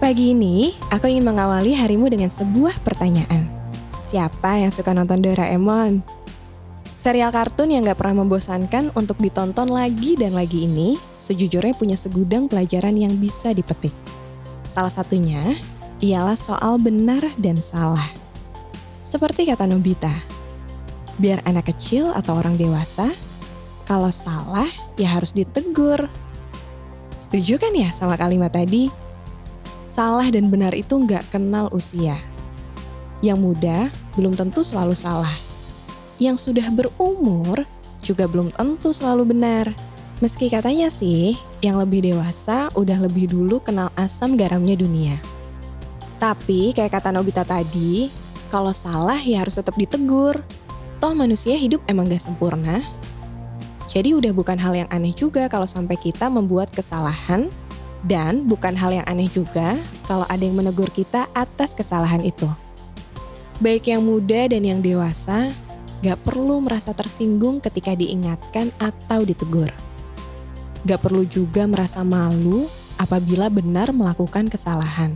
Pagi ini, aku ingin mengawali harimu dengan sebuah pertanyaan. Siapa yang suka nonton Doraemon? Serial kartun yang gak pernah membosankan untuk ditonton lagi dan lagi ini, sejujurnya punya segudang pelajaran yang bisa dipetik. Salah satunya ialah soal benar dan salah. Seperti kata Nobita, biar anak kecil atau orang dewasa, kalau salah ya harus ditegur. Setuju kan ya sama kalimat tadi? Salah dan benar itu nggak kenal usia. Yang muda belum tentu selalu salah. Yang sudah berumur juga belum tentu selalu benar. Meski katanya sih, yang lebih dewasa udah lebih dulu kenal asam garamnya dunia. Tapi kayak kata Nobita tadi, kalau salah ya harus tetap ditegur. Toh manusia hidup emang gak sempurna. Jadi udah bukan hal yang aneh juga kalau sampai kita membuat kesalahan dan bukan hal yang aneh juga kalau ada yang menegur kita atas kesalahan itu. Baik yang muda dan yang dewasa, gak perlu merasa tersinggung ketika diingatkan atau ditegur. Gak perlu juga merasa malu apabila benar melakukan kesalahan.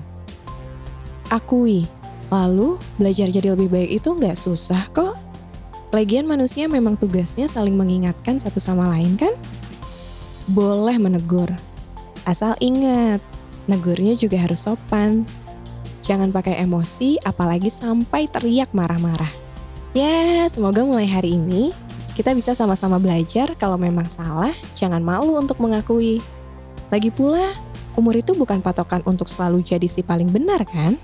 Akui, lalu belajar jadi lebih baik itu gak susah kok. Lagian manusia memang tugasnya saling mengingatkan satu sama lain kan? Boleh menegur, Asal ingat, negurnya juga harus sopan. Jangan pakai emosi, apalagi sampai teriak marah-marah. Ya, semoga mulai hari ini kita bisa sama-sama belajar kalau memang salah, jangan malu untuk mengakui. Lagi pula, umur itu bukan patokan untuk selalu jadi si paling benar kan?